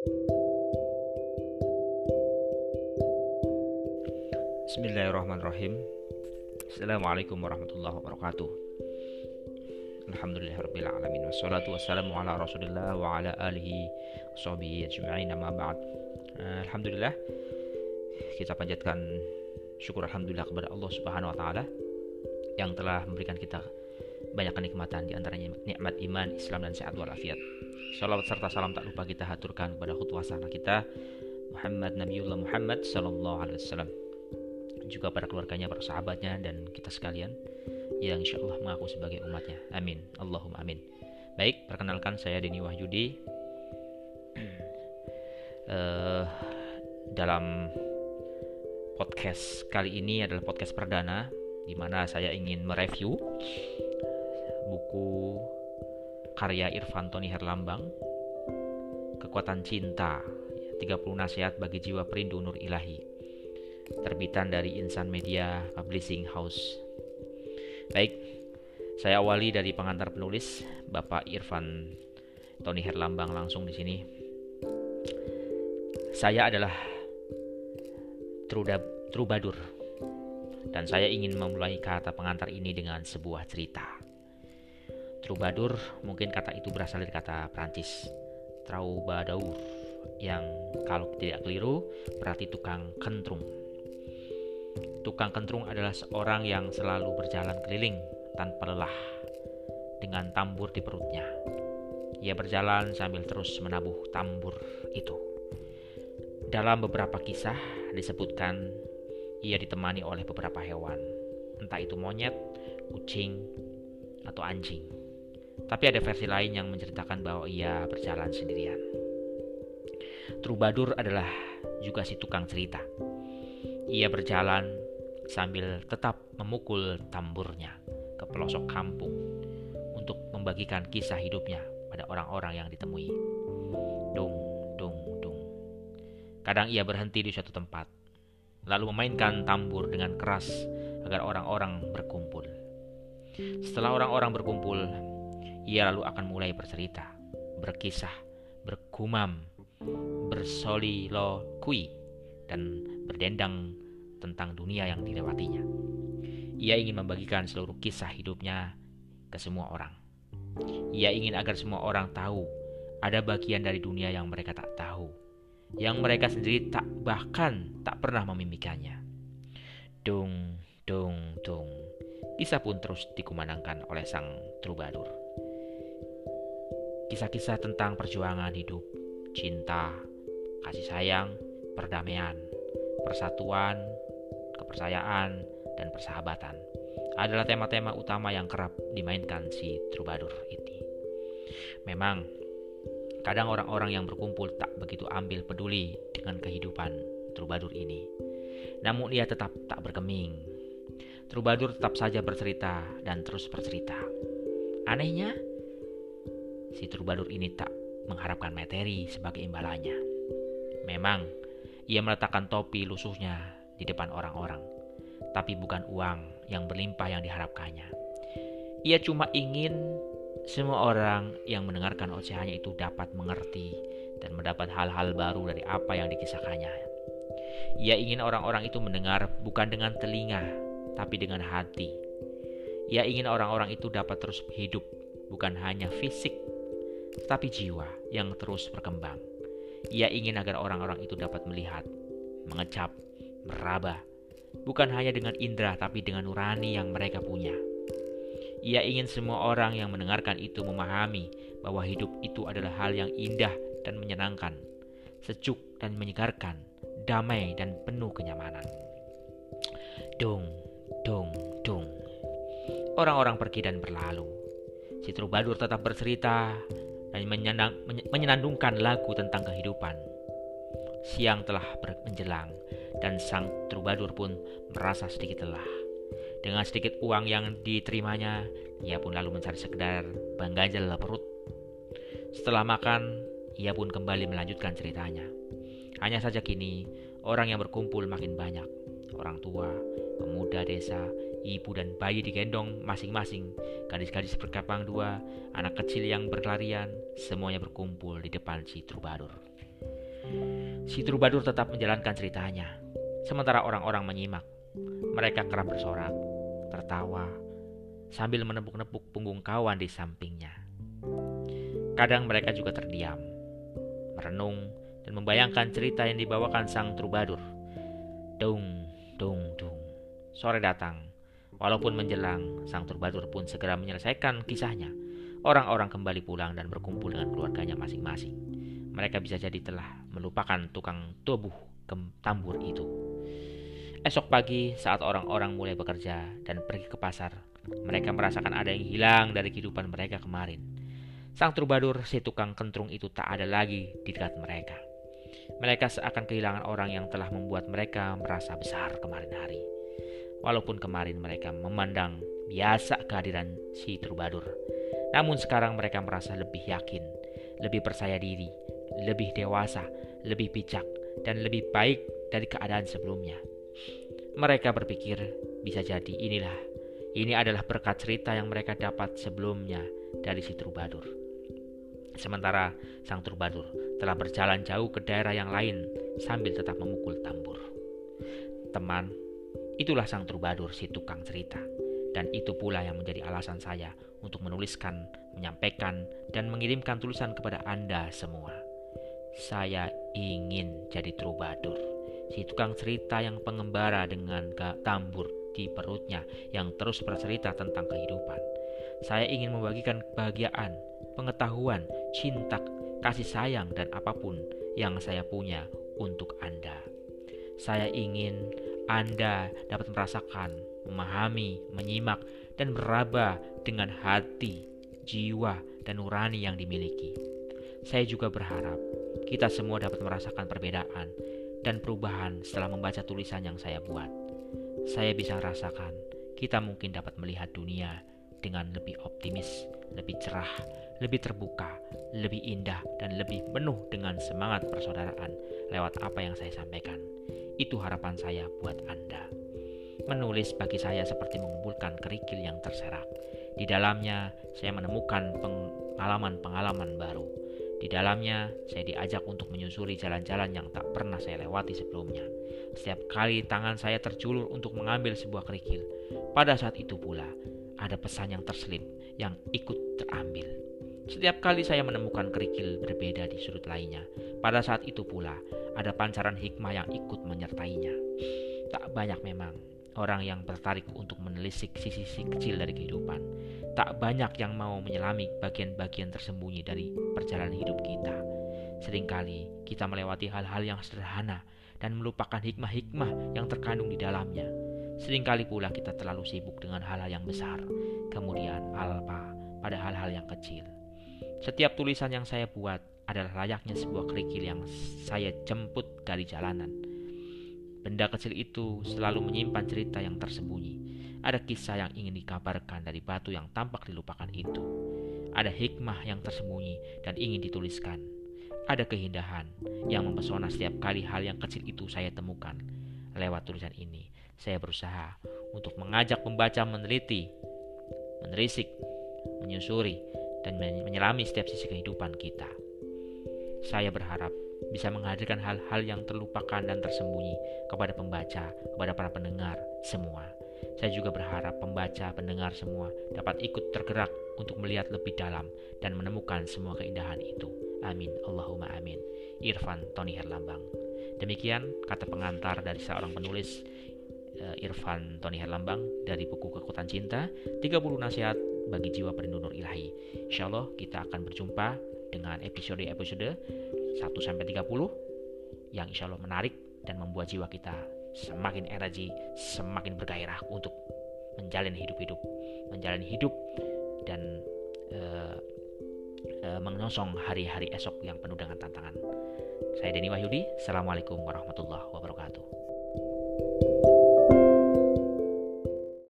Bismillahirrahmanirrahim. Assalamualaikum warahmatullahi wabarakatuh. Alhamdulillahirrabbilalamin Wassalatu wassalamu ala rasulillah Wa ala alihi Wassabihi ajma'in Amma ba'd. Eh, Alhamdulillah Kita panjatkan Syukur Alhamdulillah kepada Allah subhanahu wa ta'ala Yang telah memberikan kita Banyak kenikmatan Di antaranya nikmat iman, Islam dan sehat walafiat Salawat serta salam tak lupa kita haturkan kepada khutbah kita Muhammad Nabiullah Muhammad Sallallahu Alaihi Wasallam juga para keluarganya, para sahabatnya dan kita sekalian yang insya Allah mengaku sebagai umatnya. Amin. Allahumma amin. Baik, perkenalkan saya Denny Wahyudi. uh, dalam podcast kali ini adalah podcast perdana di mana saya ingin mereview buku karya Irfan Tony Herlambang Kekuatan Cinta 30 nasihat bagi jiwa perindu nur ilahi terbitan dari Insan Media Publishing House. Baik, saya awali dari pengantar penulis Bapak Irfan Tony Herlambang langsung di sini. Saya adalah trubadur dan saya ingin memulai kata pengantar ini dengan sebuah cerita. Troubadour mungkin kata itu berasal dari kata Prancis troubadour yang kalau tidak keliru berarti tukang kentrung Tukang kentrung adalah seorang yang selalu berjalan keliling tanpa lelah dengan tambur di perutnya. Ia berjalan sambil terus menabuh tambur itu. Dalam beberapa kisah disebutkan ia ditemani oleh beberapa hewan, entah itu monyet, kucing, atau anjing. Tapi ada versi lain yang menceritakan bahwa ia berjalan sendirian. Trubadur adalah juga si tukang cerita. Ia berjalan sambil tetap memukul tamburnya ke pelosok kampung untuk membagikan kisah hidupnya pada orang-orang yang ditemui. Dung, dung, dung. Kadang ia berhenti di suatu tempat, lalu memainkan tambur dengan keras agar orang-orang berkumpul. Setelah orang-orang berkumpul, ia lalu akan mulai bercerita, berkisah, berkumam, bersolilokui, dan berdendang tentang dunia yang dilewatinya. Ia ingin membagikan seluruh kisah hidupnya ke semua orang. Ia ingin agar semua orang tahu ada bagian dari dunia yang mereka tak tahu, yang mereka sendiri tak bahkan tak pernah memimikannya. Dung, dung, dung. Kisah pun terus dikumandangkan oleh sang troubadour. Kisah-kisah tentang perjuangan hidup, cinta, kasih sayang, perdamaian, persatuan, kepercayaan, dan persahabatan adalah tema-tema utama yang kerap dimainkan si troubadour ini. Memang, kadang orang-orang yang berkumpul tak begitu ambil peduli dengan kehidupan troubadour ini. Namun ia tetap tak berkeming. Troubadour tetap saja bercerita dan terus bercerita. Anehnya, si troubadour ini tak mengharapkan materi sebagai imbalannya. Memang, ia meletakkan topi lusuhnya di depan orang-orang, tapi bukan uang yang berlimpah yang diharapkannya. Ia cuma ingin semua orang yang mendengarkan ocehannya itu dapat mengerti dan mendapat hal-hal baru dari apa yang dikisahkannya. Ia ingin orang-orang itu mendengar bukan dengan telinga, tapi dengan hati. Ia ingin orang-orang itu dapat terus hidup, bukan hanya fisik, tetapi jiwa yang terus berkembang. Ia ingin agar orang-orang itu dapat melihat, mengecap, meraba, bukan hanya dengan indera tapi dengan nurani yang mereka punya. Ia ingin semua orang yang mendengarkan itu memahami bahwa hidup itu adalah hal yang indah dan menyenangkan, sejuk dan menyegarkan, damai dan penuh kenyamanan. Dong, dong, dong. Orang-orang pergi dan berlalu. Si troubadour tetap bercerita dan menyenandungkan lagu tentang kehidupan. Siang telah menjelang dan sang troubadour pun merasa sedikit lelah. Dengan sedikit uang yang diterimanya, ia pun lalu mencari sekedar bangganjal perut. Setelah makan, ia pun kembali melanjutkan ceritanya. Hanya saja kini, orang yang berkumpul makin banyak. Orang tua, pemuda desa, ibu dan bayi digendong masing-masing. Gadis-gadis berkapang dua, anak kecil yang berlarian, semuanya berkumpul di depan si troubadour. Si Trubadur tetap menjalankan ceritanya, sementara orang-orang menyimak. Mereka kerap bersorak, tertawa, sambil menepuk-nepuk punggung kawan di sampingnya. Kadang mereka juga terdiam, merenung, dan membayangkan cerita yang dibawakan sang Trubadur. Dung, dung, dung. Sore datang. Walaupun menjelang, sang Trubadur pun segera menyelesaikan kisahnya. Orang-orang kembali pulang dan berkumpul dengan keluarganya masing-masing. Mereka bisa jadi telah melupakan tukang tubuh tambur itu. Esok pagi, saat orang-orang mulai bekerja dan pergi ke pasar, mereka merasakan ada yang hilang dari kehidupan mereka kemarin. Sang trubadur, si tukang kentrung itu tak ada lagi di dekat mereka. Mereka seakan kehilangan orang yang telah membuat mereka merasa besar kemarin hari. Walaupun kemarin mereka memandang biasa kehadiran si trubadur, namun sekarang mereka merasa lebih yakin, lebih percaya diri, lebih dewasa, lebih bijak, dan lebih baik dari keadaan sebelumnya. Mereka berpikir, bisa jadi inilah, ini adalah berkat cerita yang mereka dapat sebelumnya dari si Trubadur. Sementara sang Trubadur telah berjalan jauh ke daerah yang lain sambil tetap memukul tambur. Teman, itulah sang Trubadur si tukang cerita. Dan itu pula yang menjadi alasan saya untuk menuliskan, menyampaikan, dan mengirimkan tulisan kepada Anda semua. Saya ingin jadi Trubadur si tukang cerita yang pengembara dengan tambur di perutnya yang terus bercerita tentang kehidupan. Saya ingin membagikan kebahagiaan, pengetahuan, cinta, kasih sayang, dan apa pun yang saya punya untuk Anda. Saya ingin Anda dapat merasakan, memahami, menyimak, dan beraba dengan hati, jiwa, dan nurani yang dimiliki. Saya juga berharap kita semua dapat merasakan perbedaan dan perubahan setelah membaca tulisan yang saya buat. Saya bisa rasakan kita mungkin dapat melihat dunia dengan lebih optimis, lebih cerah, lebih terbuka, lebih indah, dan lebih penuh dengan semangat persaudaraan lewat apa yang saya sampaikan. Itu harapan saya buat Anda. Menulis bagi saya seperti mengumpulkan kerikil yang terserak. Di dalamnya, saya menemukan pengalaman-pengalaman baru di dalamnya, saya diajak untuk menyusuri jalan-jalan yang tak pernah saya lewati sebelumnya. Setiap kali tangan saya terjulur untuk mengambil sebuah kerikil, pada saat itu pula ada pesan yang terselip yang ikut terambil. Setiap kali saya menemukan kerikil berbeda di sudut lainnya, pada saat itu pula ada pancaran hikmah yang ikut menyertainya. Tak banyak memang orang yang tertarik untuk menelisik sisi-sisi kecil dari kehidupan tak banyak yang mau menyelami bagian-bagian tersembunyi dari perjalanan hidup kita. Seringkali kita melewati hal-hal yang sederhana dan melupakan hikmah-hikmah yang terkandung di dalamnya. Seringkali pula kita terlalu sibuk dengan hal-hal yang besar, kemudian alpa pada hal-hal yang kecil. Setiap tulisan yang saya buat adalah layaknya sebuah kerikil yang saya jemput dari jalanan. Benda kecil itu selalu menyimpan cerita yang tersembunyi, ada kisah yang ingin dikabarkan dari batu yang tampak dilupakan itu. Ada hikmah yang tersembunyi dan ingin dituliskan. Ada keindahan yang mempesona setiap kali hal yang kecil itu saya temukan. Lewat tulisan ini, saya berusaha untuk mengajak pembaca meneliti, menerisik, menyusuri, dan menyelami setiap sisi kehidupan kita. Saya berharap bisa menghadirkan hal-hal yang terlupakan dan tersembunyi kepada pembaca, kepada para pendengar semua. Saya juga berharap pembaca, pendengar semua dapat ikut tergerak untuk melihat lebih dalam dan menemukan semua keindahan itu. Amin. Allahumma amin. Irfan Tony Herlambang. Demikian kata pengantar dari seorang penulis uh, Irfan Tony Herlambang dari buku Kekuatan Cinta 30 nasihat bagi jiwa perindu nur ilahi. Insya Allah kita akan berjumpa dengan episode-episode 1 sampai 30 yang insya Allah menarik dan membuat jiwa kita semakin energi, semakin bergairah untuk menjalani hidup-hidup, menjalani hidup dan uh, uh, menyongsong hari-hari esok yang penuh dengan tantangan. Saya Denny Wahyudi, Assalamualaikum warahmatullahi wabarakatuh.